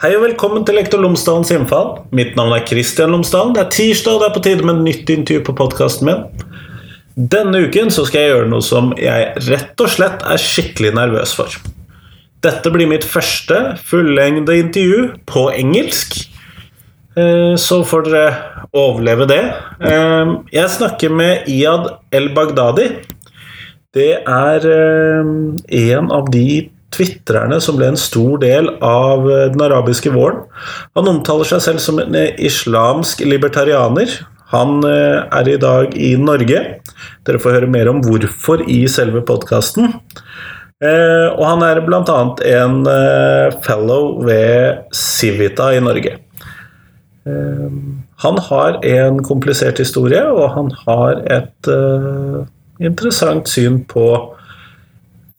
Hei og velkommen til Lektor Lomsdalens innfall. Mitt navn er Kristian Lomsdalen. Det er tirsdag, og det er på tide med et nytt intervju på podkasten min. Denne uken så skal jeg gjøre noe som jeg rett og slett er skikkelig nervøs for. Dette blir mitt første fullengde intervju på engelsk. Eh, Så får dere overleve det. Eh, Jeg snakker med Iyad El-Baghdadi. Det er eh, en av de twitrerne som ble en stor del av eh, den arabiske våren. Han omtaler seg selv som en eh, islamsk libertarianer. Han eh, er i dag i Norge. Dere får høre mer om hvorfor i selve podkasten. Og han er bl.a. en fellow ved Civita i Norge. Han har en komplisert historie, og han har et interessant syn på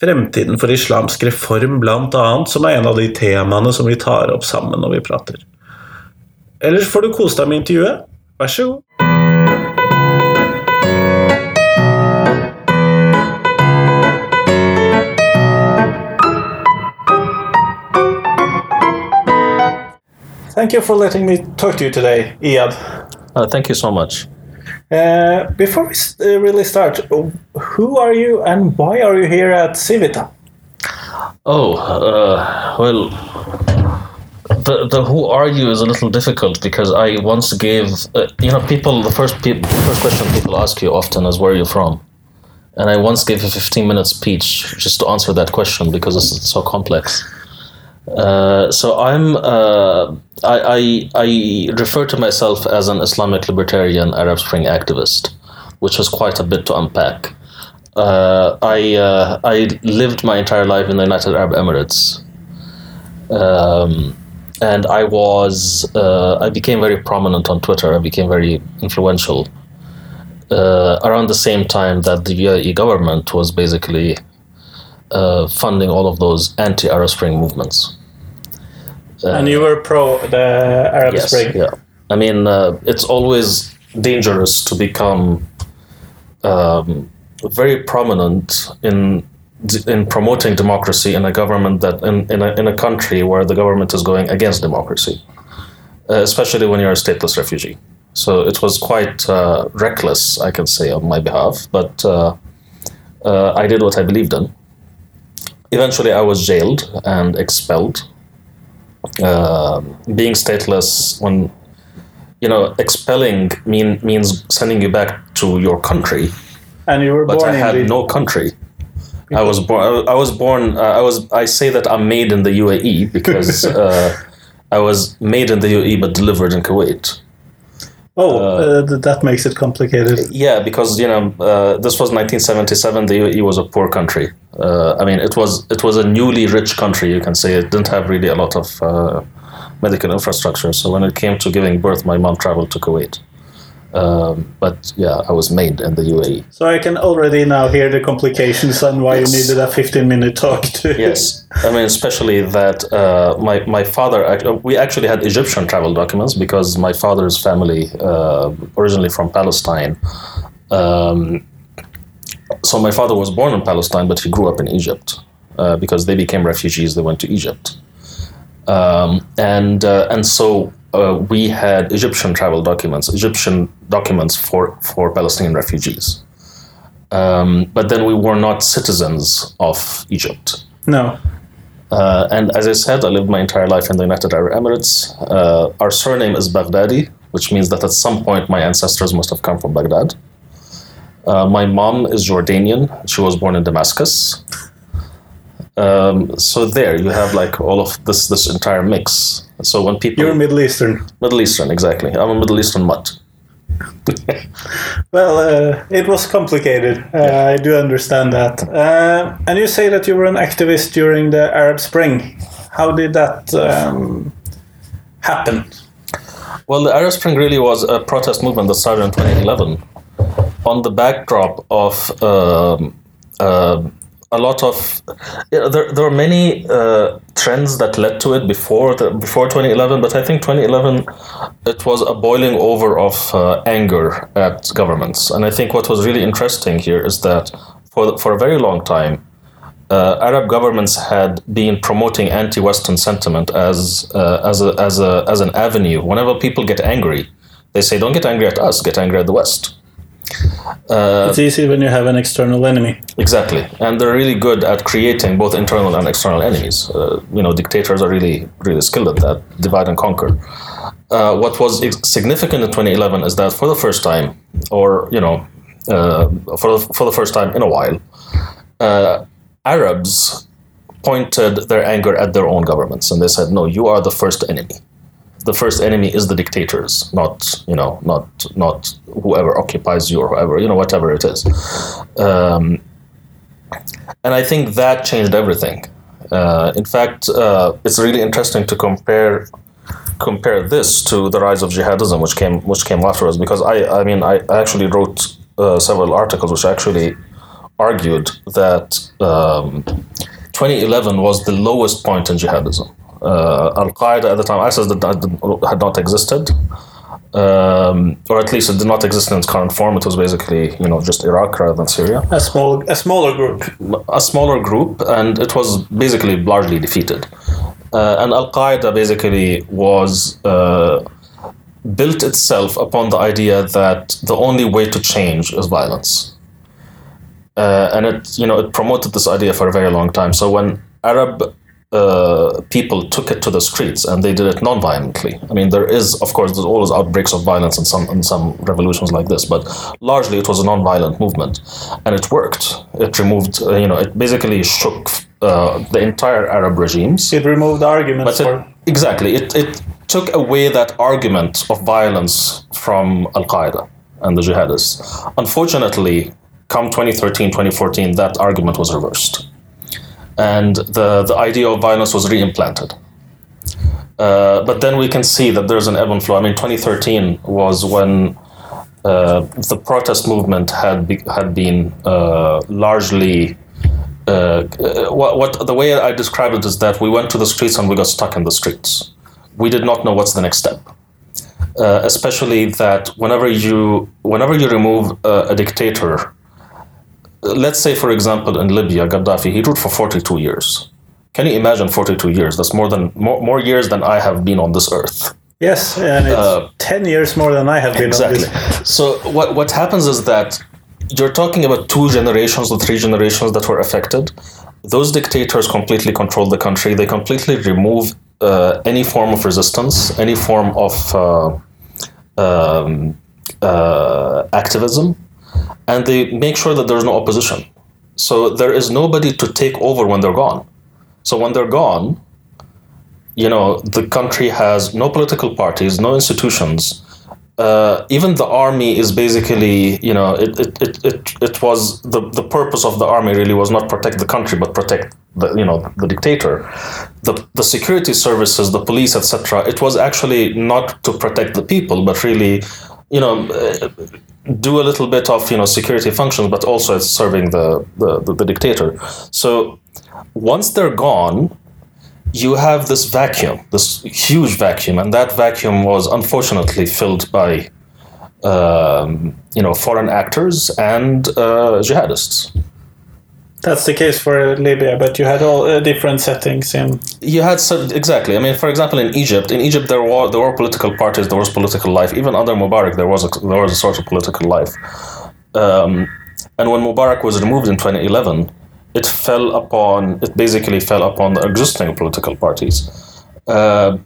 fremtiden for islamsk reform, bl.a., som er en av de temaene som vi tar opp sammen når vi prater. Ellers får du kose deg med intervjuet. Vær så god. Thank you for letting me talk to you today, Iyad. Uh, thank you so much. Uh, before we uh, really start, who are you and why are you here at Civita? Oh, uh, well, the, the who are you is a little difficult because I once gave, uh, you know, people, the first, peop first question people ask you often is where are you from? And I once gave a 15 minute speech just to answer that question because it's so complex. Uh, so I'm uh, I, I I refer to myself as an Islamic libertarian Arab Spring activist, which was quite a bit to unpack. Uh, I uh, I lived my entire life in the United Arab Emirates, um, and I was uh, I became very prominent on Twitter. I became very influential around the same time that the UAE government was basically uh, funding all of those anti-Arab Spring movements. and you were pro the Arab Yes, Spring. yeah. I mean, uh, it's always dangerous to become um, very prominent in in promoting democracy in a government that in in a, in a country where the government is going against democracy, uh, especially when you're a stateless refugee. So it was quite uh, reckless, I can say, on my behalf, but uh, uh, I did what I believed in. Eventually, I was jailed and expelled. Uh, being stateless when you know expelling mean means sending you back to your country. And you were but born i in had the no country. I was born i was born uh, i was i say that i'm made in the uae because uh, i was made in the uae but delivered in kuwait Oh, uh, th- that makes it complicated. yeah because you know uh, this was 1977 the uae was a poor country. Uh, i mean it was it was a newly rich country you can say. It didn't have really a lot of uh, medical infrastructure. So when it came to giving birth my mom traveled to kuwait um, but yeah i was made in the uae So I can already now hear the complications and why Yes. you needed a 15 minute talk to Yes, I mean especially that uh, my my father. uh, We actually had Egyptian travel documents because my father's family, uh, originally from Palestine. Um, so my father was born in Palestine, but he grew up in Egypt uh, because they became refugees. They went to Egypt, um, and uh, and so uh, we had Egyptian travel documents, Egyptian documents for for Palestinian refugees. Um, but then we were not citizens of Egypt. No. Uh, and as I said, I lived my entire life in the United Arab Emirates. Uh, our surname is Baghdadi, which means that at some point my ancestors must have come from Baghdad. Uh, my mom is Jordanian. She was born in Damascus. Um, so there you have like all of this this entire mix. So when people You're Middle Eastern. Middle Eastern exactly, I'm a Middle Eastern mutt. Well, uh, it was complicated. Uh, I do understand that. Uh, and you say that you were an activist during the Arab Spring. How did that um, happen? Well, the Arab Spring really was a protest movement that started in 2011 on the backdrop of um, uh, a lot of yeah, there, there were many uh, trends that led to it before the, before 2011 but i think 2011 it was a boiling over of uh, anger at governments and i think what was really interesting here is that for for a very long time uh, Arab governments had been promoting anti-Western sentiment as uh, as a, as a as an avenue. Whenever people get angry, they say, "Don't get angry at us. Get angry at the West." Uh, it's easy when you have an external enemy. Exactly, and they're really good at creating both internal and external enemies. Uh, you know, dictators are really really skilled at that, divide and conquer. Uh, what was significant in 2011 is that for the first time, or you know, uh, for the, for the first time in a while, uh, Arabs pointed their anger at their own governments, and they said, "No, you are the first enemy." The first enemy is the dictators, not you know, not not whoever occupies you or whoever you know, whatever it is. Um, and I think that changed everything. Uh, in fact, uh, it's really interesting to compare compare this to the rise of jihadism, which came which came afterwards. Because I I mean I actually wrote uh, several articles which actually argued that um, 2011 was the lowest point in jihadism Al Qaeda at the time, ISIS did, had not existed, um, or at least it did not exist in its current form. It was basically, you know, just Iraq rather than Syria. A small, a smaller group. A smaller group, and it was basically largely defeated. Uh, and Al Qaeda basically was uh, built itself upon the idea that the only way to change is violence. Uh, and it, you know, it promoted this idea for a very long time. So when Arab uh, people took it to the streets and they did it non-violently. I mean, there is, of course, there's always outbreaks of violence in some in some revolutions like this, but largely it was a non-violent movement, and it worked. It removed, uh, you know, it basically shook uh, the entire Arab regimes. It removed arguments. But it, exactly, it it took away that argument of violence from Al Qaeda and the jihadists. Unfortunately, come 2013, 2014, that argument was reversed and the, the idea of violence was reimplanted. Uh, but then we can see that there's an ebb and flow. I mean, 2013 was when uh, the protest movement had be, had been uh, largely. Uh, what, what the way I describe it is that we went to the streets and we got stuck in the streets. We did not know what's the next step. Uh, especially that whenever you whenever you remove a dictator let's say, for example, in Libya, Gaddafi, he ruled for 42 years. Can you imagine 42 years? That's more than more, more years than I have been on this earth. Yes, and it's uh, 10 years more than I have been exactly. So what what happens is that you're talking about two generations or three generations that were affected. Those dictators completely control the country. They completely remove uh, any form of resistance, any form of uh, um, uh, activism and they make sure that there's no opposition. So there is nobody to take over when they're gone. So when they're gone, you know, the country has no political parties, no institutions. Uh, even the army is basically, you know, it, it, it, it, it was the, the purpose of the army really was not protect the country, but protect the, you know, the dictator. The, the security services, the police, etc. It was actually not to protect the people, but really you know, do a little bit of you know security functions, but also it's serving the, the, the, the dictator. So once they're gone, you have this vacuum, this huge vacuum, and that vacuum was unfortunately filled by um, you know foreign actors and uh, jihadists. That's the case for Libya, but you had all uh, different settings in. You had some, exactly. I mean, for example, in Egypt, in Egypt there were there were political parties, there was political life. Even under Mubarak, there was a, there was a sort of political life. Um, and when Mubarak was removed in 2011, it fell upon it basically fell upon the existing political parties. Uh,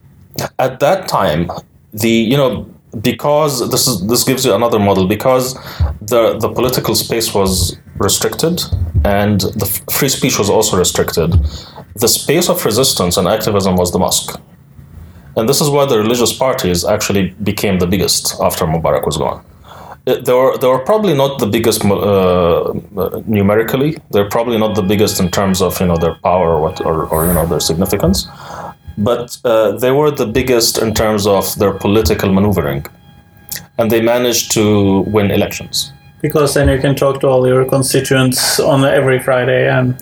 at that time, the you know because this is this gives you another model because the the political space was restricted and the free speech was also restricted the space of resistance and activism was the mosque. And this is why the religious parties actually became the biggest after mubarak was gone. They were they were probably not the biggest uh, numerically they're probably not the biggest in terms of you know their power or what or, or you know their significance but uh, they were the biggest in terms of their political maneuvering, and they managed to win elections. Because then you can talk to all your constituents on every Friday, and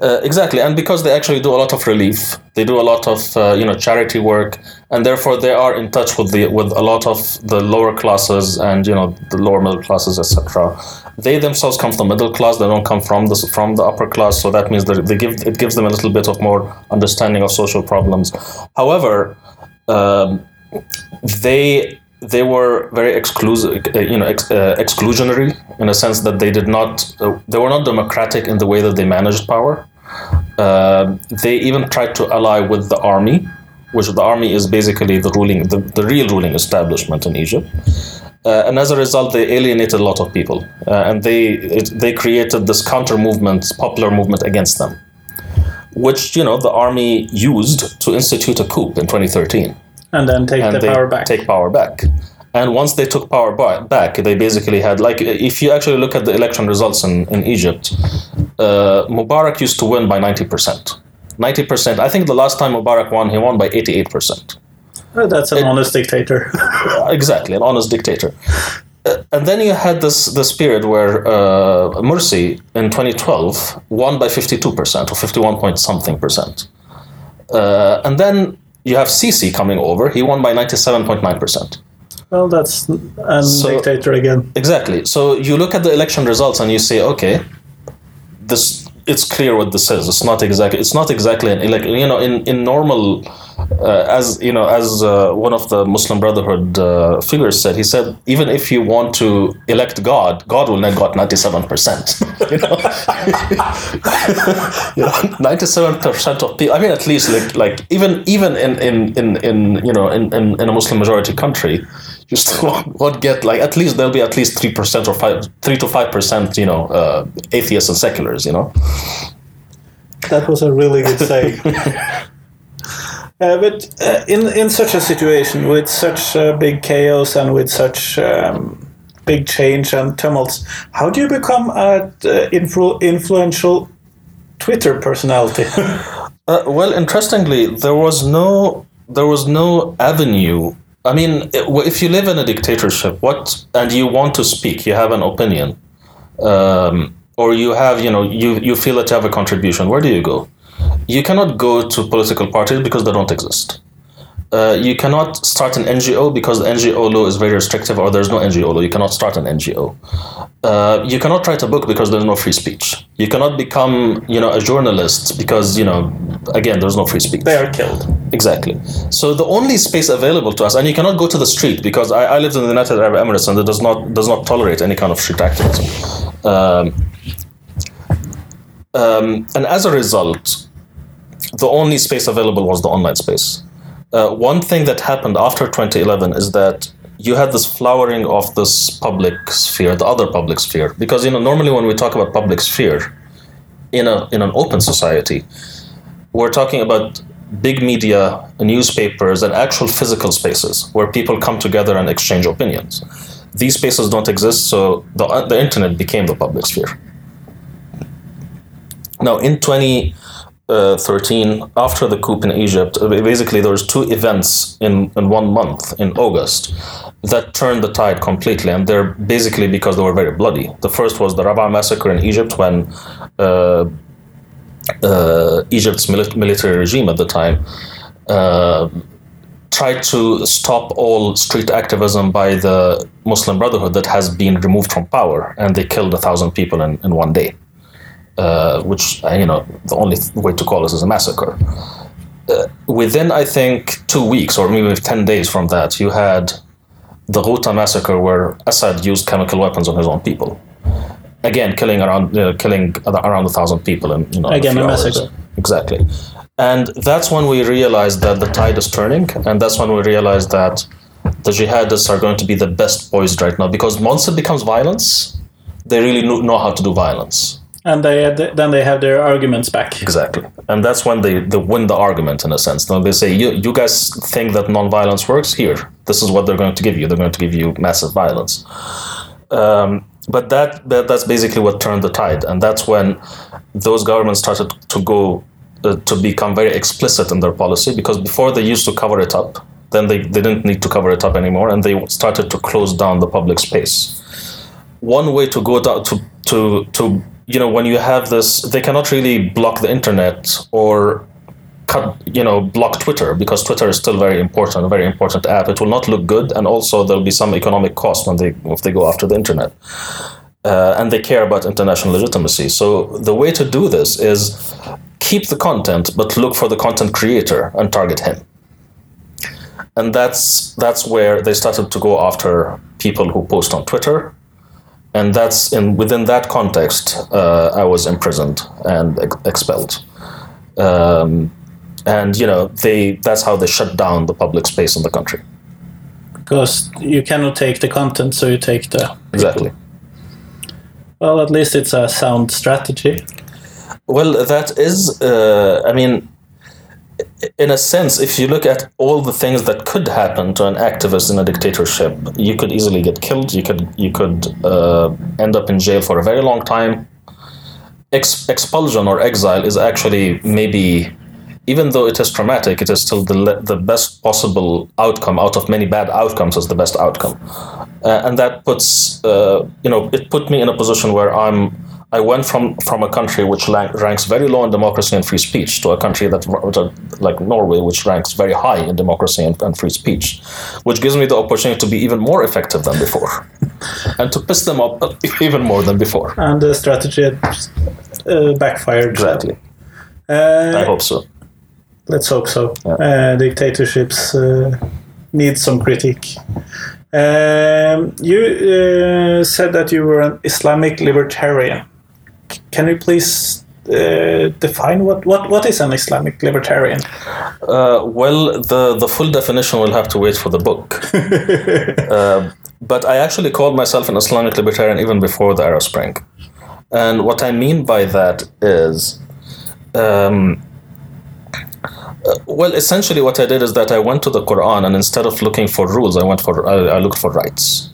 uh, exactly, and because they actually do a lot of relief, they do a lot of uh, you know charity work, and therefore they are in touch with the with a lot of the lower classes and you know the lower middle classes, etc. They themselves come from the middle class; they don't come from the from the upper class. So that means that they give it gives them a little bit of more understanding of social problems. However, um, they they were very exclusive, you know, ex, uh, exclusionary in a sense that they did not, uh, they were not democratic in the way that they managed power. Uh, they even tried to ally with the army, which the army is basically the ruling, the, the real ruling establishment in Egypt. Uh, and as a result, they alienated a lot of people, uh, and they it, they created this counter movement, popular movement against them, which you know the army used to institute a coup in 2013 and then take and the they power back. take power back. And once they took power ba- back, they basically had like if you actually look at the election results in in Egypt, uh, Mubarak used to win by ninety percent. Ninety percent. I think the last time Mubarak won, he won by eighty-eight percent. Oh, that's an honest dictator. Exactly, an honest dictator. Uh, and then you had this this period where uh, Morsi in 2012 won by 52 percent or 51 point something percent, uh, and then you have Sisi coming over. He won by 97.9 percent. well, that's a So- dictator again. Exactly. So you look at the election results and you say, okay, this it's clear what this is. It's not exactly. It's not exactly an elect. You know, in in normal, uh, as you know, as uh, one of the Muslim Brotherhood uh, figures said, he said, even if you want to elect God, God will not got ninety seven percent. You know, you know, ninety seven percent of people. I mean, at least like like even even in in in, in you know in, in, in a Muslim majority country you still won't, won't get like at least there'll be at least three percent or five three to five percent you know uh, atheists and seculars you know That was a really good say. Uh, but uh, in in such a situation with such uh, big chaos and with such um, big change and tumults, how do you become an uh, influ- influential Twitter personality? Uh, well, interestingly, there was no there was no avenue. I mean, if you live in a dictatorship, what and you want to speak, you have an opinion, um, or you have you know you you feel that you have a contribution. Where do you go? You cannot go to political parties because they don't exist. Uh, you cannot start an NGO because the NGO law is very restrictive, or there's no NGO law. You cannot start an NGO. Uh, you cannot write a book because there's no free speech. You cannot become, you know, a journalist because, you know, again, there's no free speech. they are killed. Exactly. So the only space available to us, and you cannot go to the street because I, I lived in the United Arab Emirates and it does not does not tolerate any kind of street activism. Um, um, and as a result, the only space available was the online space. Uh, one thing that happened after 2011 is that you had this flowering of this public sphere, the other public sphere, because you know normally when we talk about public sphere in a in an open society, we're talking about big media, newspapers, and actual physical spaces where people come together and exchange opinions. These spaces don't exist, so the, the internet became the public sphere. Now, in 2013, after the coup in Egypt, uh, basically there was two events in, in one month, in August, that turned the tide completely, and they're basically because they were very bloody. The first was the Rabaa massacre in Egypt when uh, uh, Egypt's mili- military regime at the time uh, tried to stop all street activism by the Muslim Brotherhood that has been removed from power, and they killed a thousand people in, in one day. Uh, which uh, you know, the only way to call this is a massacre. Uh, within, I think, two weeks or maybe ten days from that, you had the Ghouta massacre, where Assad used chemical weapons on his own people again killing around uh, killing around a thousand people in you know Again, a hours. massacre. exactly and that's when we realized that the tide is turning and that's when we realized that the jihadists are going to be the best poised right now because once it becomes violence they really know how to do violence And they then they have their arguments back. exactly and that's when they, they win the argument in a sense then they say you, you guys think that non-violence works here this is what they're going to give you they're going to give you massive violence um, but that, that that's basically what turned the tide, and that's when those governments started to go uh, to become very explicit in their policy. Because before they used to cover it up, then they, they didn't need to cover it up anymore, and they started to close down the public space. One way to go down to to to you know when you have this, they cannot really block the internet or cut, you know, block Twitter because Twitter is still very important, a very important app. It will not look good, and also there'll be some economic cost when they if they go after the internet. Uh, and they care about international legitimacy. So the way to do this is keep the content, but look for the content creator and target him. And that's that's where they started to go after people who post on Twitter, and that's in within that context uh, I was imprisoned and ex- expelled. Um, and you know they that's how they shut down the public space in the country. Because you cannot take the content, so you take the. Exactly. Well, at least it's a sound strategy. Well, that is, uh, I mean, in a sense, if you look at all the things that could happen to an activist in a dictatorship, you could easily get killed. You could you could uh, end up in jail for a very long time. Ex- expulsion or exile is actually maybe, even though it is traumatic, it is still the le- the best possible outcome out of many bad outcomes. Is the best outcome, uh, and that puts uh, you know it put me in a position where I'm I went from, from a country which rank, ranks very low in democracy and free speech to a country that like Norway, which ranks very high in democracy and, and free speech, which gives me the opportunity to be even more effective than before, and to piss them up even more than before. And the strategy uh, backfired. Exactly. Uh, I hope so. Let's hope so. Yeah. Uh, dictatorships uh, need some critique. Um, you uh, said that you were an Islamic libertarian. Can you please uh, define what, what, what is an Islamic libertarian? Uh, well, the, the full definition will have to wait for the book. uh, but I actually called myself an Islamic libertarian even before the Arab Spring. And what I mean by that is, um, uh, well, essentially what I did is that I went to the Quran and instead of looking for rules, I went for I, I looked for rights.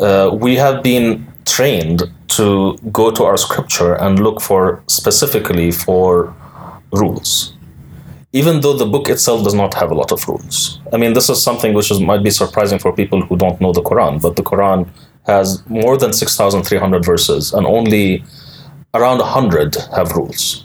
Uh, we have been trained to go to our scripture and look for specifically for rules even though the book itself does not have a lot of rules. I mean, this is something which is, might be surprising for people who don't know the Quran, but the Quran has more than 6,300 verses, and only around 100 have rules.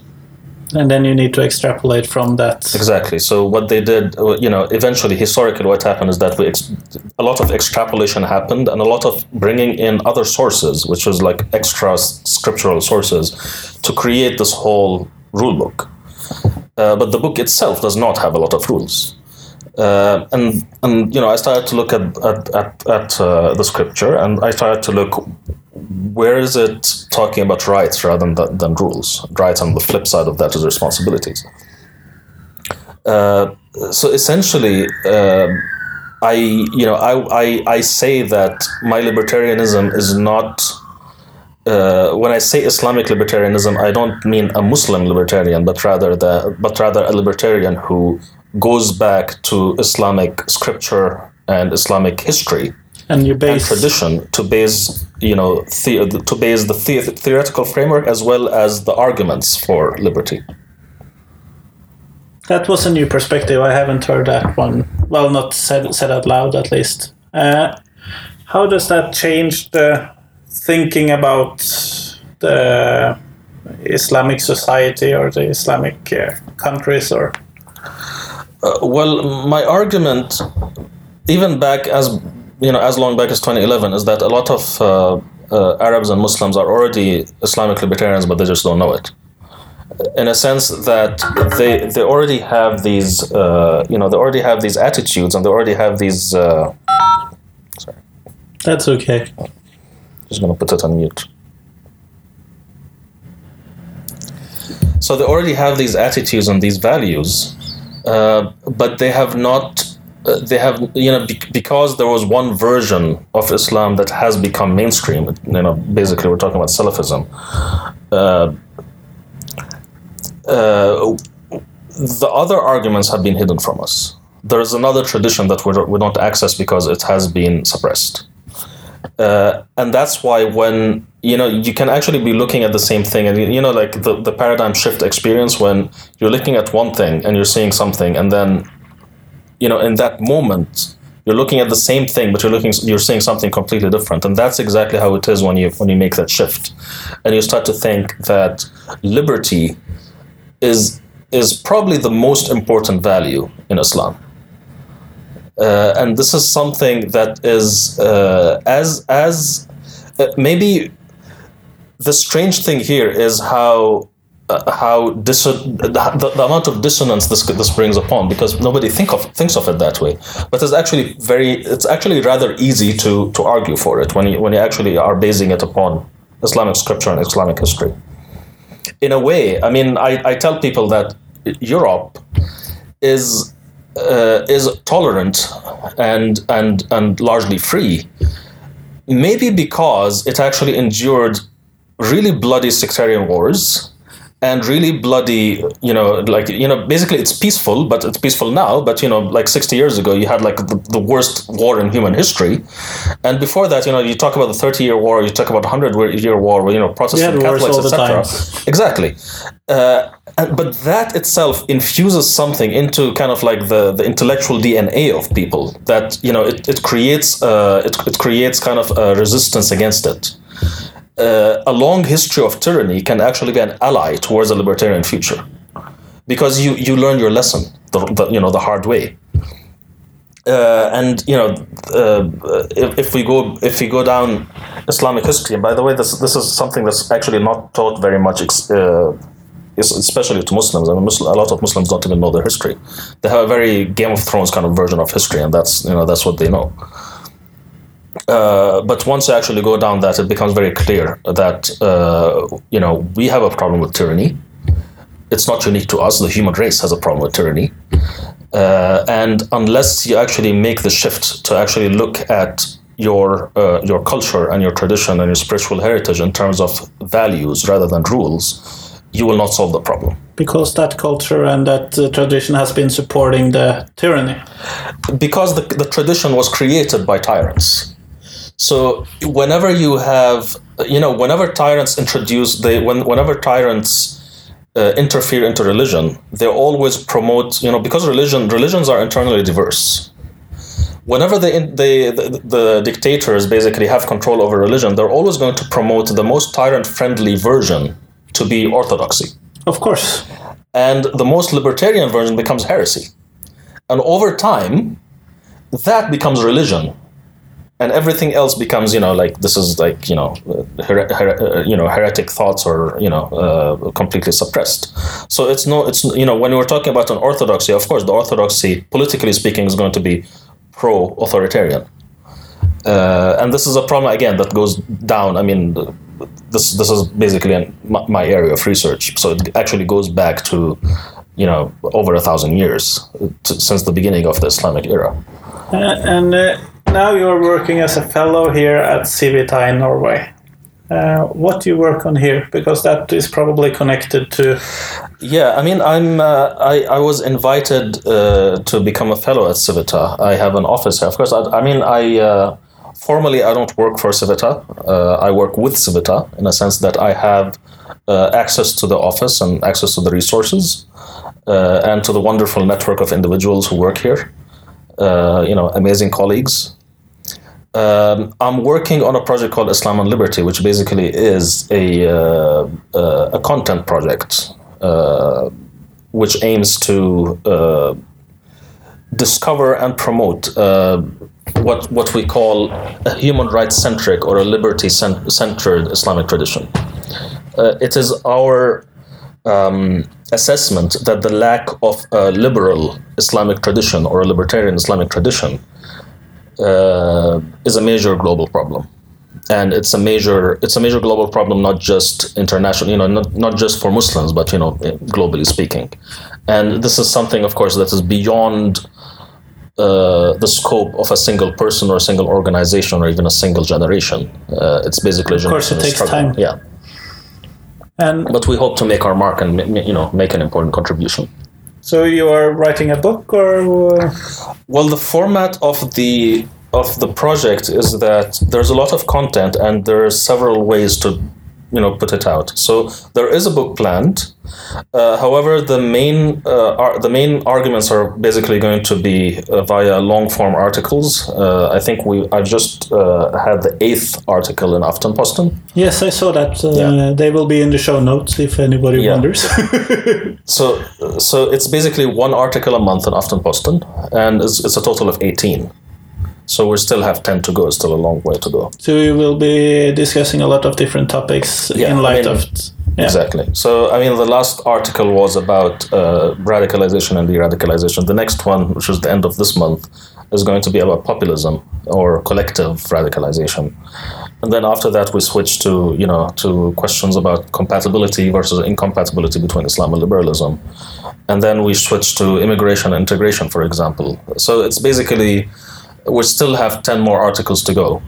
And then you need to extrapolate from that. Exactly. So what they did, uh, you know, eventually, historically, what happened is that we ex- a lot of extrapolation happened, and a lot of bringing in other sources, which was like extra scriptural sources, to create this whole rule book. Uh, but the book itself does not have a lot of rules. Uh, and and you know, I started to look at at at, at uh, the scripture, and I started to look where is it talking about rights rather than than rules. Rights, and the flip side of that is responsibilities. Uh, so essentially, um I you know I, I I say that my libertarianism is not. Uh, when I say Islamic libertarianism, I don't mean a Muslim libertarian, but rather the but rather a libertarian who goes back to Islamic scripture and Islamic history And you and tradition to base you know the, to base the, the theoretical framework as well as the arguments for liberty. that was a new perspective. I haven't heard that one. Well, not said said out loud, at least. Uh, how does that change the thinking about the Islamic society or the Islamic uh, countries? Or Uh, well, my argument, even back as you know, as long back as 2011, is that a lot of uh, uh, Arabs and Muslims are already Islamic libertarians, but they just don't know it. In a sense that they they already have these, uh, you know, they already have these attitudes, and they already have these. Uh, that's okay. just gonna put it on mute. So they already have these attitudes and these values, uh, but they have not. Uh, they have, you know, bec- because there was one version of Islam that has become mainstream. You know, basically, we're talking about Salafism. Uh, uh, the other arguments have been hidden from us. There is another tradition that we're, we don't access because it has been suppressed uh, and that's why when you know you can actually be looking at the same thing. And you know like the, the paradigm shift experience when you're looking at one thing and you're seeing something and then you know in that moment you're looking at the same thing but you're looking you're seeing something completely different. And that's exactly how it is when you when you make that shift. And you start to think that liberty is is probably the most important value in Islam. Uh, and this is something that is uh, as as uh, maybe the strange thing here is how uh, how the, the amount of dissonance this this brings upon because nobody think of thinks of it that way. But it's actually very it's actually rather easy to to argue for it when you when you actually are basing it upon Islamic scripture and Islamic history. In a way I mean I, I tell people that Europe is uh, is tolerant and and and largely free maybe because it actually endured really bloody sectarian wars and really bloody you know like you know basically it's peaceful but it's peaceful now but you know like 60 years ago you had like the, the worst war in human history. And before that you know you talk about the 30 year war you talk about 100 year war where you know protestant catholics etc exactly. Uh, but that itself infuses something into kind of like the, the intellectual DNA of people that you know it, it creates uh, it, it creates kind of a resistance against it uh, a long history of tyranny can actually be an ally towards a libertarian future. Because you, you learn your lesson the, the you know the hard way. Uh, and you know uh, if, if we go if we go down Islamic history and by the way this this is something that's actually not taught very much uh, especially to Muslims. I mean Muslim, a lot of Muslims don't even know their history. They have a very Game of Thrones kind of version of history and that's you know that's what they know uh, but once you actually go down that, it becomes very clear that uh, you know we have a problem with tyranny. It's not unique to us. The human race has a problem with tyranny, uh, and unless you actually make the shift to actually look at your uh, your culture and your tradition and your spiritual heritage in terms of values rather than rules, you will not solve the problem. because that culture and that uh, tradition has been supporting the tyranny. because the, the tradition was created by tyrants. So whenever you have, you know, whenever tyrants introduce, they when whenever tyrants uh, interfere into religion, they always promote, you know, because religion religions are internally diverse. Whenever they, they the, the dictators basically have control over religion, they're always going to promote the most tyrant-friendly version to be orthodoxy Of course. and the most libertarian version becomes heresy. And over time, that becomes religion, and everything else becomes, you know, like this is like you know, uh, her- her- uh, you know, heretic thoughts or you know, uh, completely suppressed. So it's no, it's you know, when we're talking about an orthodoxy, of course, the orthodoxy, politically speaking, is going to be pro-authoritarian. Uh, and this is a problem again that goes down. I mean, this this is basically an, my, my area of research. So it actually goes back to, you know, over a thousand years to, since the beginning of the Islamic era. Uh, and now you're working as a fellow here at Civita in Norway. Uh, what do you work on here? Because that is probably connected to. Yeah, I mean, I'm uh, I I was invited uh, to become a fellow at Civita. I have an office here. Of course, I, I mean, I uh, formally I don't work for Civita. Uh, I work with Civita in a sense that I have uh, access to the office and access to the resources and to the wonderful network of individuals who work here. You know, amazing colleagues. Um, I'm working on a project called Islam and Liberty, which basically is a uh, uh, a content project uh, which aims to uh, discover and promote uh, what what we call a human rights centric or a liberty cen- centered Islamic tradition. Uh, it is our um, assessment that the lack of a liberal Islamic tradition or a libertarian Islamic tradition uh, is a major global problem. And it's a major it's a major global problem not just international you know not, not just for muslims but you know globally speaking. And this is something of course that is beyond uh, the scope of a single person or a single organization or even a single generation. Uh, it's basically a Of course, it takes struggle. time. yeah. And but we hope to make our mark and you know make an important contribution so you are writing a book, or Well, the format of the of the project is that there's a lot of content and there are several ways to you know put it out. So there is a book planned. Uh, however, the main uh, ar- the main arguments are basically going to be uh, via long form articles. Uh, I think we i've just uh, had the eighth article in Aftenposten. yes, I saw that. Uh, Yeah. They will be in the show notes if anybody Yeah. wonders. So, so it's basically one article a month in Aftenposten, and it's, it's a total of 18. So we still have 10 to go, still a long way to go. So we will be discussing a lot of different topics Yeah, in I light mean, of. Yeah. Exactly. So, I mean, the last article was about uh, radicalization and de radicalization. The next one, which is the end of this month, is going to be about populism or collective radicalization. And then after that, we switch to, you know, to questions about compatibility versus incompatibility between Islam and liberalism. And then we switch to immigration and integration, for example. So it's basically, we still have 10 more articles to go.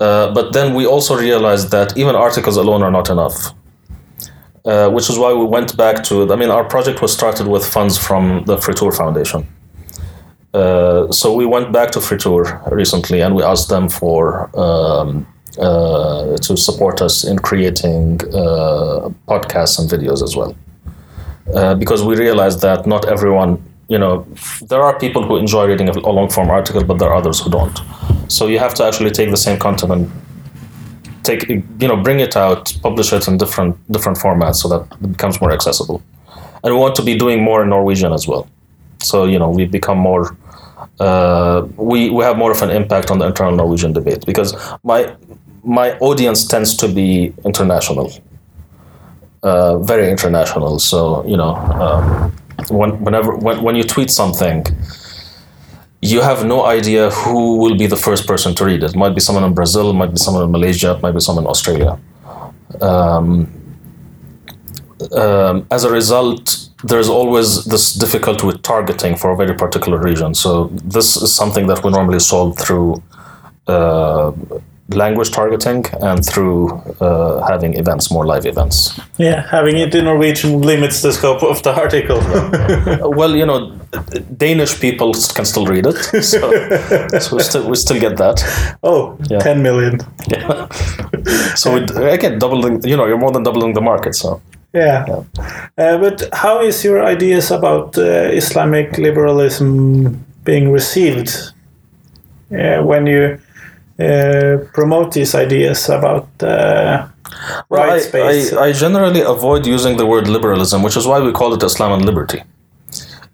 Uh, but then we also realized that even articles alone are not enough. Uh, which is why we went back to. I mean, our project was started with funds from the Fritt Ord Foundation. Uh, so we went back to Fritt Ord recently, and we asked them for um, uh, to support us in creating uh, podcasts and videos as well, uh, because we realized that not everyone, you know, there are people who enjoy reading a long form article, but there are others who don't. So you have to actually take the same content and take you know bring it out publish it in different different formats so that it becomes more accessible. And we want to be doing more in norwegian as well. So you know we become more uh, we we have more of an impact on the internal norwegian debate because my my audience tends to be international uh, very international so you know um, when, whenever when, when you tweet something you have no idea who will be the first person to read it. It might be someone in Brazil, might be someone in Malaysia, might be someone in Australia. Um, um, as a result, there's always this difficulty with targeting for a very particular region. So this is something that we normally solve through uh, language targeting and through uh, having events, more live events. Yeah, having it in Norwegian limits the scope of the article. Well, you know, Danish people can still read it, so, so we still we still get that. oh, Yeah. 10 million. Yeah. so we, again, doubling. You know, you're more than doubling the market. So Yeah. Uh, but how is your ideas about uh, Islamic liberalism being received uh, when you promote these ideas about uh, Well, I, rights based? I, I generally avoid using the word liberalism, which is why we call it Islam and liberty.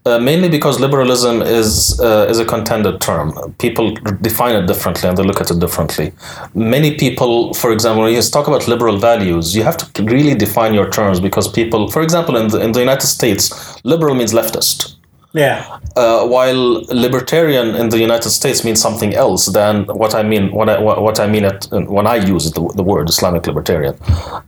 Uh, mainly because liberalism is uh, is a contended term. People define it differently and they look at it differently. Many people, for example, when you talk about liberal values, you have to really define your terms because people, for example, in the in the United States, liberal means leftist. Yeah. uh, while libertarian in the United States means something else than what I mean when I what I mean at, when I use the, the word Islamic libertarian.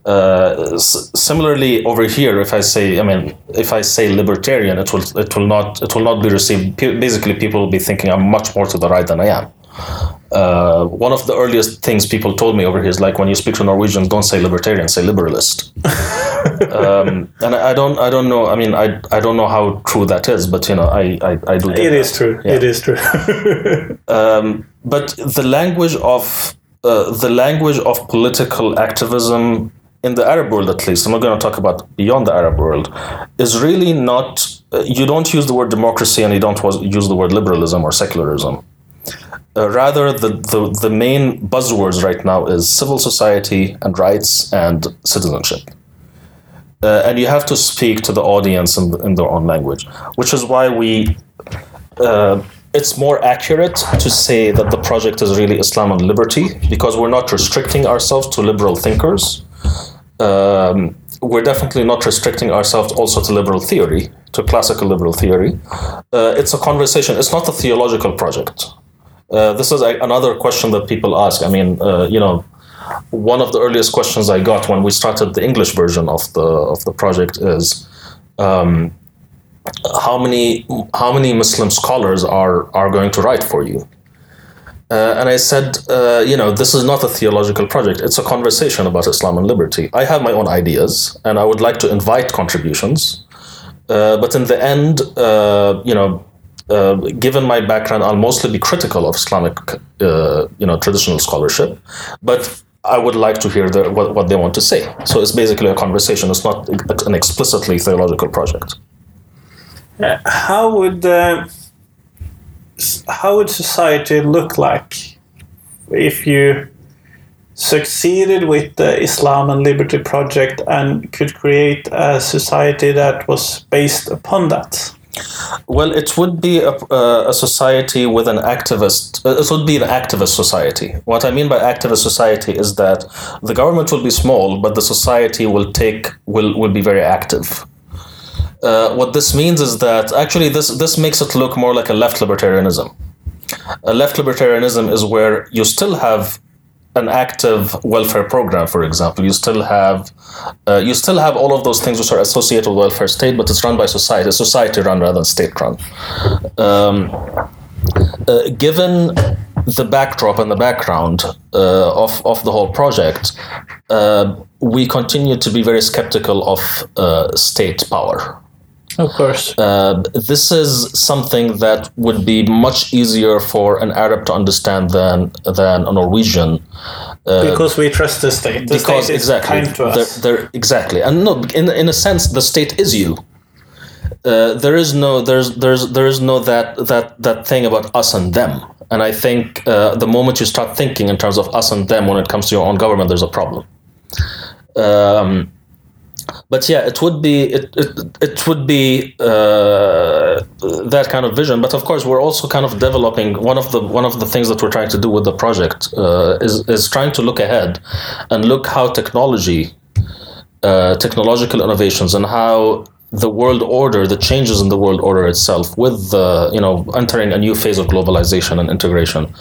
Uh, s- similarly, over here, if I say I mean if I say libertarian, it will it will not it will not be received. P- Basically, people will be thinking I'm much more to the right than I am. Uh, one of the earliest things people told me over here is like when you speak to Norwegians, don't say libertarian, say liberalist. um, and I, I don't, I don't know. I mean, I, I don't know how true that is, but you know, I, I, I do. It that. is true. It is true. Um, but the language of uh, the language of political activism in the Arab world, at least, I'm not going to talk about beyond the Arab world, is really not. Uh, you don't use the word democracy and you don't use the word liberalism or secularism. Uh, rather, the, the, the main buzzwords right now is civil society and rights and citizenship. Uh, and you have to speak to the audience in, in their own language, which is why we uh, it's more accurate to say that the project is really Islam and liberty because we're not restricting ourselves to liberal thinkers. Um, we're definitely not restricting ourselves also to liberal theory, to classical liberal theory. Uh, it's a conversation, it's not a theological project. Uh, this is a, another question that people ask. I mean, uh, you know, one of the earliest questions I got when we started the English version of the of the project is, um, how many how many Muslim scholars are are going to write for you? Uh, and I said, uh, you know, this is not a theological project. It's a conversation about Islam and liberty. I have my own ideas, and I would like to invite contributions. Uh, but in the end, uh, you know, uh, given my background, I'll mostly be critical of Islamic, uh, you know, traditional scholarship. But I would like to hear the, what, what they want to say. So it's basically a conversation. It's not an explicitly theological project. Uh, how would uh, how would society look like if you succeeded with the Islam and Liberty project and could create a society that was based upon that? Well, it would be a, uh, a society with an activist. Uh, it would be an activist society. What I mean by activist society is that the government will be small, but the society will take will will be very active. Uh, what this means is that actually this this makes it look more like a left libertarianism. A left libertarianism is where you still have an active welfare program, for example, you still have uh, you still have all of those things which are associated with welfare state, but it's run by society, society run rather than state run. Um, uh, given the backdrop and the background uh, of of the whole project, uh, we continue to be very skeptical of uh, state power. Of course. Uh, this is something that would be much easier for an Arab to understand than than a Norwegian. Uh, because we trust the state. The because state exactly, kind to us. They're, they're, exactly, and no, in in a sense, the state is you. Uh, there is no there's there's there is no that that that thing about us and them. And I think uh, the moment you start thinking in terms of us and them when it comes to your own government, there's a problem. Um, but yeah, it would be it it, it would be uh, that kind of vision. But of course, we're also kind of developing one of the one of the things that we're trying to do with the project uh, is is trying to look ahead and look how technology, uh, technological innovations, and how the world order, the changes in the world order itself, with the you know entering a new phase of globalization and integration,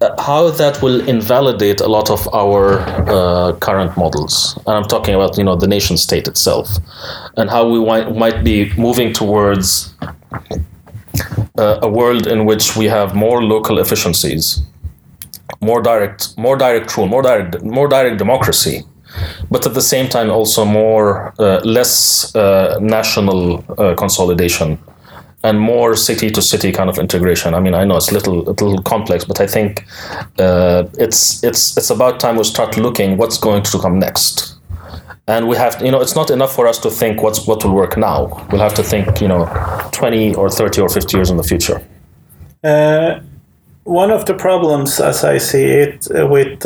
uh, how that will invalidate a lot of our uh, current models. And I'm talking about you know the nation state itself, and how we might might be moving towards uh, a world in which we have more local efficiencies, more direct, more direct rule, more direct, more direct democracy but at the same time also more uh, less uh, national uh, consolidation and more city to city kind of integration. I mean, I know it's a little a little complex, but I think uh, it's it's it's about time we start looking what's going to come next. And we have, you know, it's not enough for us to think what's what will work now. We'll have to think, you know, twenty or thirty or fifty years in the future. Uh, one of the problems, as I see it, uh, with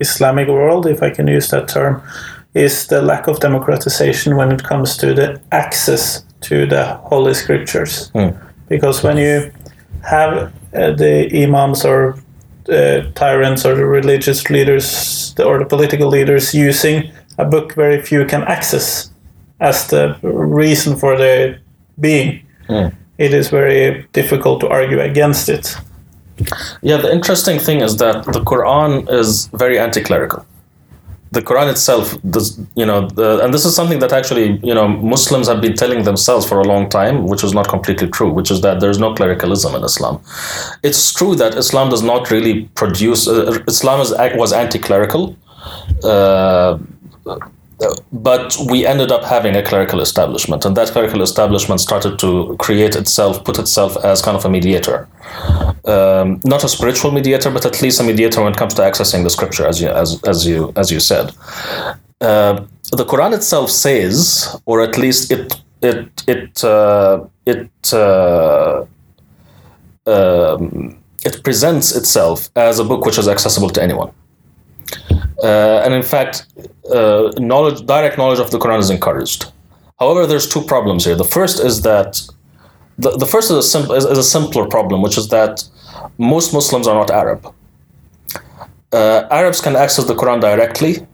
Islamic world, if I can use that term, is the lack of democratization when it comes to the access to the holy scriptures. Mm. Because when you have uh, the imams or uh, tyrants or the religious leaders or the political leaders using a book very few can access as the reason for their being, mm. it is very difficult to argue against it. Yeah, the interesting thing is that the Quran is very anti-clerical. The Quran itself does, you know, the, and this is something that actually, you know, Muslims have been telling themselves for a long time, which is not completely true, which is that there's no clericalism in Islam. It's true that Islam does not really produce, uh, Islam is, was anti-clerical, uh, but we ended up having a clerical establishment, and that clerical establishment started to create itself, put itself as kind of a mediator, um, not a spiritual mediator, but at least a mediator when it comes to accessing the scripture, as you as as you as you said. Uh, the Quran itself says, or at least it it it uh, it uh, um, it presents itself as a book which is accessible to anyone. Uh, and in fact, uh, knowledge, direct knowledge of the Quran is encouraged. However, there's two problems here. The first is that the, the first is a, is, is a simpler problem, which is that most Muslims are not Arab. Uh, Arabs can access the Quran directly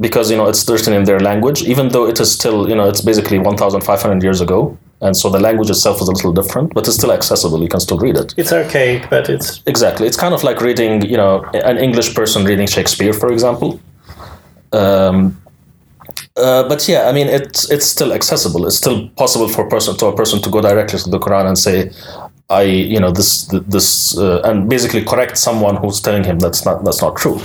because you know it's written in their language, even though it is still you know it's basically 1,500 years ago, and so the language itself is a little different, but it's still accessible. You can still read it. It's archaic, but it's Exactly. It's kind of like reading, you know, an English person reading Shakespeare, for example. Um, uh, but yeah, I mean, it's it's still accessible. It's still possible for a person to a person to go directly to the Quran and say, "I, you know, this this," uh, and basically correct someone who's telling him that's not that's not true.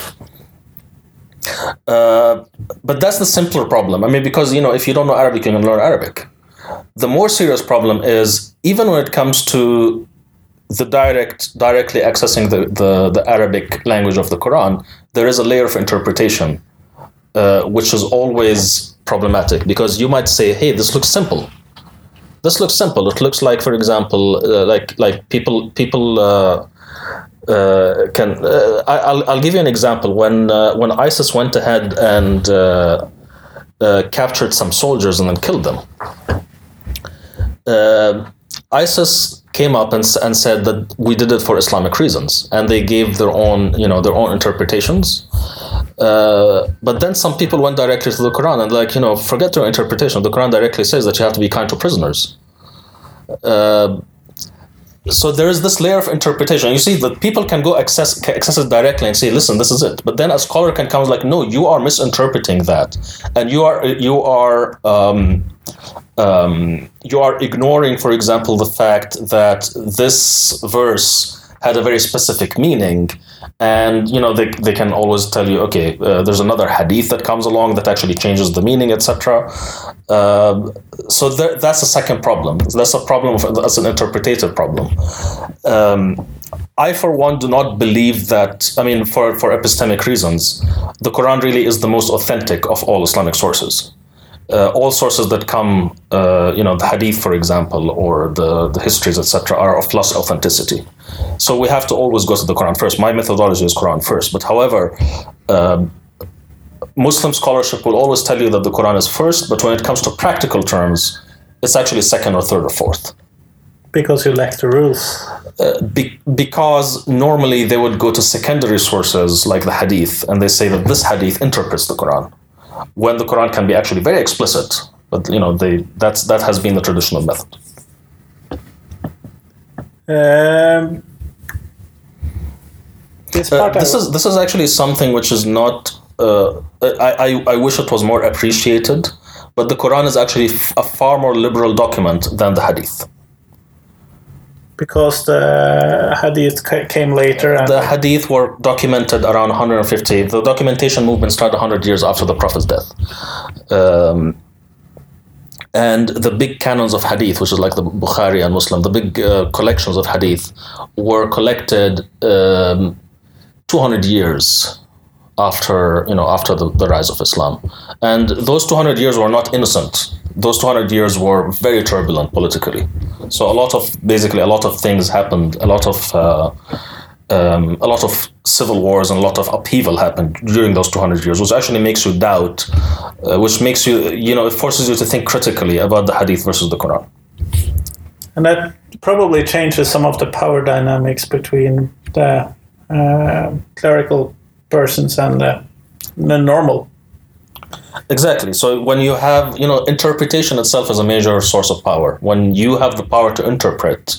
Uh, but that's the simpler problem. I mean, because you know, if you don't know Arabic, you can learn Arabic. The more serious problem is even when it comes to the direct directly accessing the, the, the Arabic language of the Quran, there is a layer of interpretation uh, which is always problematic because you might say, "Hey, this looks simple. This looks simple. It looks like, for example, uh, like like people people." Uh, uh, can uh, I, I'll, I'll give you an example. When uh, when ISIS went ahead and captured some soldiers and then killed them, uh, ISIS came up and, and said that we did it for Islamic reasons, and they gave their own you know their own interpretations. Uh, but then some people went directly to the Quran and like you know forget your interpretation. The Quran directly says that you have to be kind to prisoners. Uh, so there is this layer of interpretation. You see that people can go access access it directly and say, "Listen, this is it." But then a scholar can come like, "No, you are misinterpreting that, and you are you are um, um, you are ignoring, for example, the fact that this verse had a very specific meaning." And you know they, they can always tell you, okay, uh, there's another hadith that comes along that actually changes the meaning, etc. Um, so that's a second problem. That's a problem. Of, that's an interpretative problem. Um, I, for one, do not believe that. I mean, for for epistemic reasons, the Quran really is the most authentic of all Islamic sources. Uh, all sources that come, uh, you know, the Hadith, for example, or the the histories, etc., are of less authenticity. So we have to always go to the Quran first. My methodology is Quran first. But however, um, Muslim scholarship will always tell you that the Quran is first, but when it comes to practical terms, it's actually second or third or fourth. Because you lack the rules. Be- because normally they would go to secondary sources like the Hadith, and they say that this Hadith interprets the Quran, when the Quran can be actually very explicit. But you know, they that's that has been the traditional method. Um, this Uh, this is this is actually something which is not. Uh, I, I I wish it was more appreciated, but the Quran is actually a far more liberal document than the Hadith. Because the hadith came later The Hadith were documented around 150. The documentation movement started 100 years after the Prophet's death. Um, and the big canons of Hadith, which is like the Bukhari and Muslim, the big uh, collections of Hadith, were collected um, 200 years after you know after the, the rise of Islam, and those 200 years were not innocent. Those 200 years were very turbulent politically. So a lot of basically a lot of things happened. A lot of uh, um, a lot of civil wars and a lot of upheaval happened during those 200 years, which actually makes you doubt, uh, which makes you you know it forces you to think critically about the Hadith versus the Quran. and that probably changes some of the power dynamics between the uh, clerical persons and the normal Exactly. So when you have, you know, interpretation itself is a major source of power. When you have the power to interpret,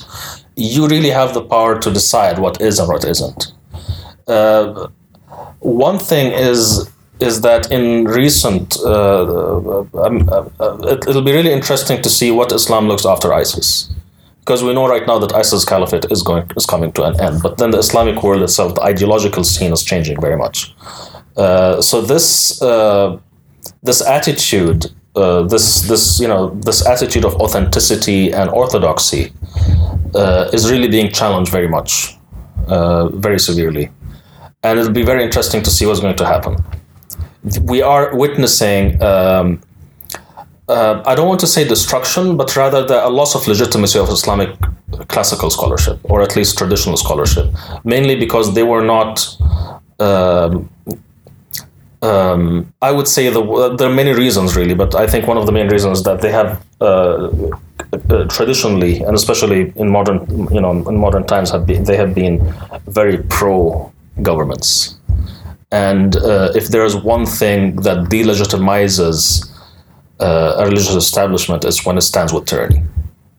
you really have the power to decide what is and what isn't. Uh, one thing is is that in recent, uh, uh, um, uh, uh, it, it'll be really interesting to see what Islam looks after ISIS, because we know right now that ISIS caliphate is going is coming to an end. But then the Islamic world itself, the ideological scene is changing very much. Uh, so this uh, this attitude, uh, this this you know this attitude of authenticity and orthodoxy uh, is really being challenged very much, uh, very severely, and it'll be very interesting to see what's going to happen. We are witnessing. Um, uh, I don't want to say destruction, but rather the, a loss of legitimacy of Islamic classical scholarship, or at least traditional scholarship, mainly because they were not. Um, um, I would say the, uh, there are many reasons really, but I think one of the main reasons is that they have uh, uh, traditionally, and especially in modern, you know, in modern times, have been they have been very pro governments, and uh, if there is one thing that delegitimizes uh, a religious establishment is when it stands with tyranny,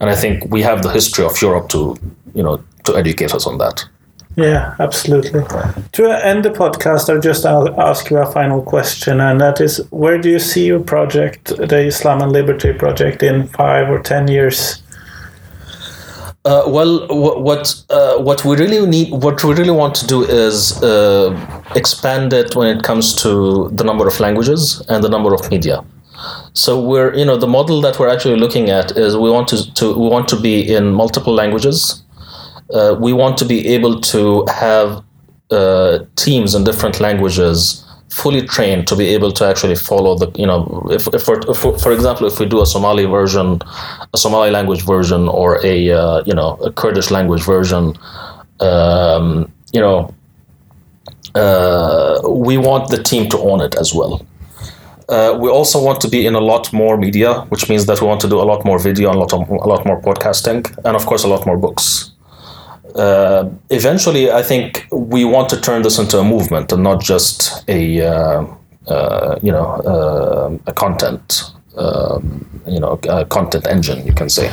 and I think we have the history of Europe to, you know, to educate us on that. Yeah, absolutely. To end the podcast, I'll just ask you a final question, and that is where do you see your project, the Islam and Liberty project, in five or ten years? Uh, well, wh- what uh, what we really need, what we really want to do is uh, expand it when it comes to the number of languages and the number of media. So we're, you know, the model that we're actually looking at is we want to, to we want to be in multiple languages. Uh, we want to be able to have uh, teams in different languages fully trained to be able to actually follow the you know if, if, if for example if we do a somali version a somali language version or a uh, you know a kurdish language version um, you know, uh, we want the team to own it as well. Uh, we also want to be in a lot more media, which means that we want to do a lot more video, a lot, of, a lot more podcasting, and of course, a lot more books. Uh, eventually, I think we want to turn this into a movement and not just a uh, uh, you know uh, a content um, you know content engine, you can say,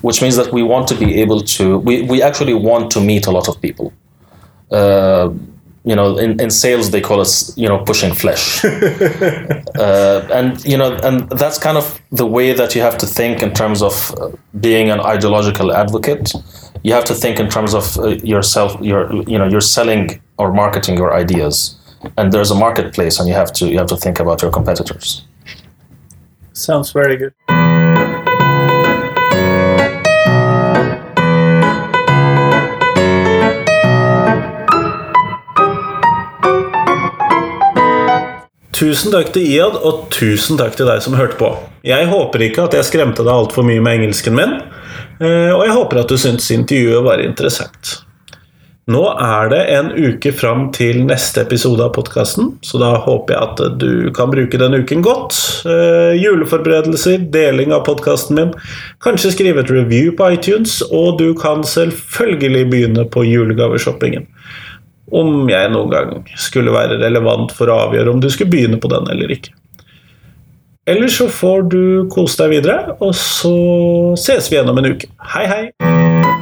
which means that we want to be able to we, we actually want to meet a lot of people. You know, in, in sales they call us, you know, pushing flesh, uh, and you know, and that's kind of the way that you have to think in terms of uh, being an ideological advocate. You have to think in terms of uh, yourself. You're, you know, you're selling or marketing your ideas, and there's a marketplace, and you have to you have to think about your competitors. Sounds very good. Tusen takk til Iad, og tusen takk til deg som hørte på. Jeg håper ikke at jeg skremte deg altfor mye med engelsken min, eh, og jeg håper at du syntes intervjuet var interessant. Nå er det en uke fram til neste episode av podkasten, så da håper jeg at du kan bruke den uken godt. Eh, juleforberedelser, deling av podkasten min, kanskje skrive et review på iTunes, og du kan selvfølgelig begynne på julegaveshoppingen. Om jeg noen gang skulle være relevant for å avgjøre om du skulle begynne på den eller ikke. Eller så får du kose deg videre, og så ses vi igjen om en uke. Hei, hei!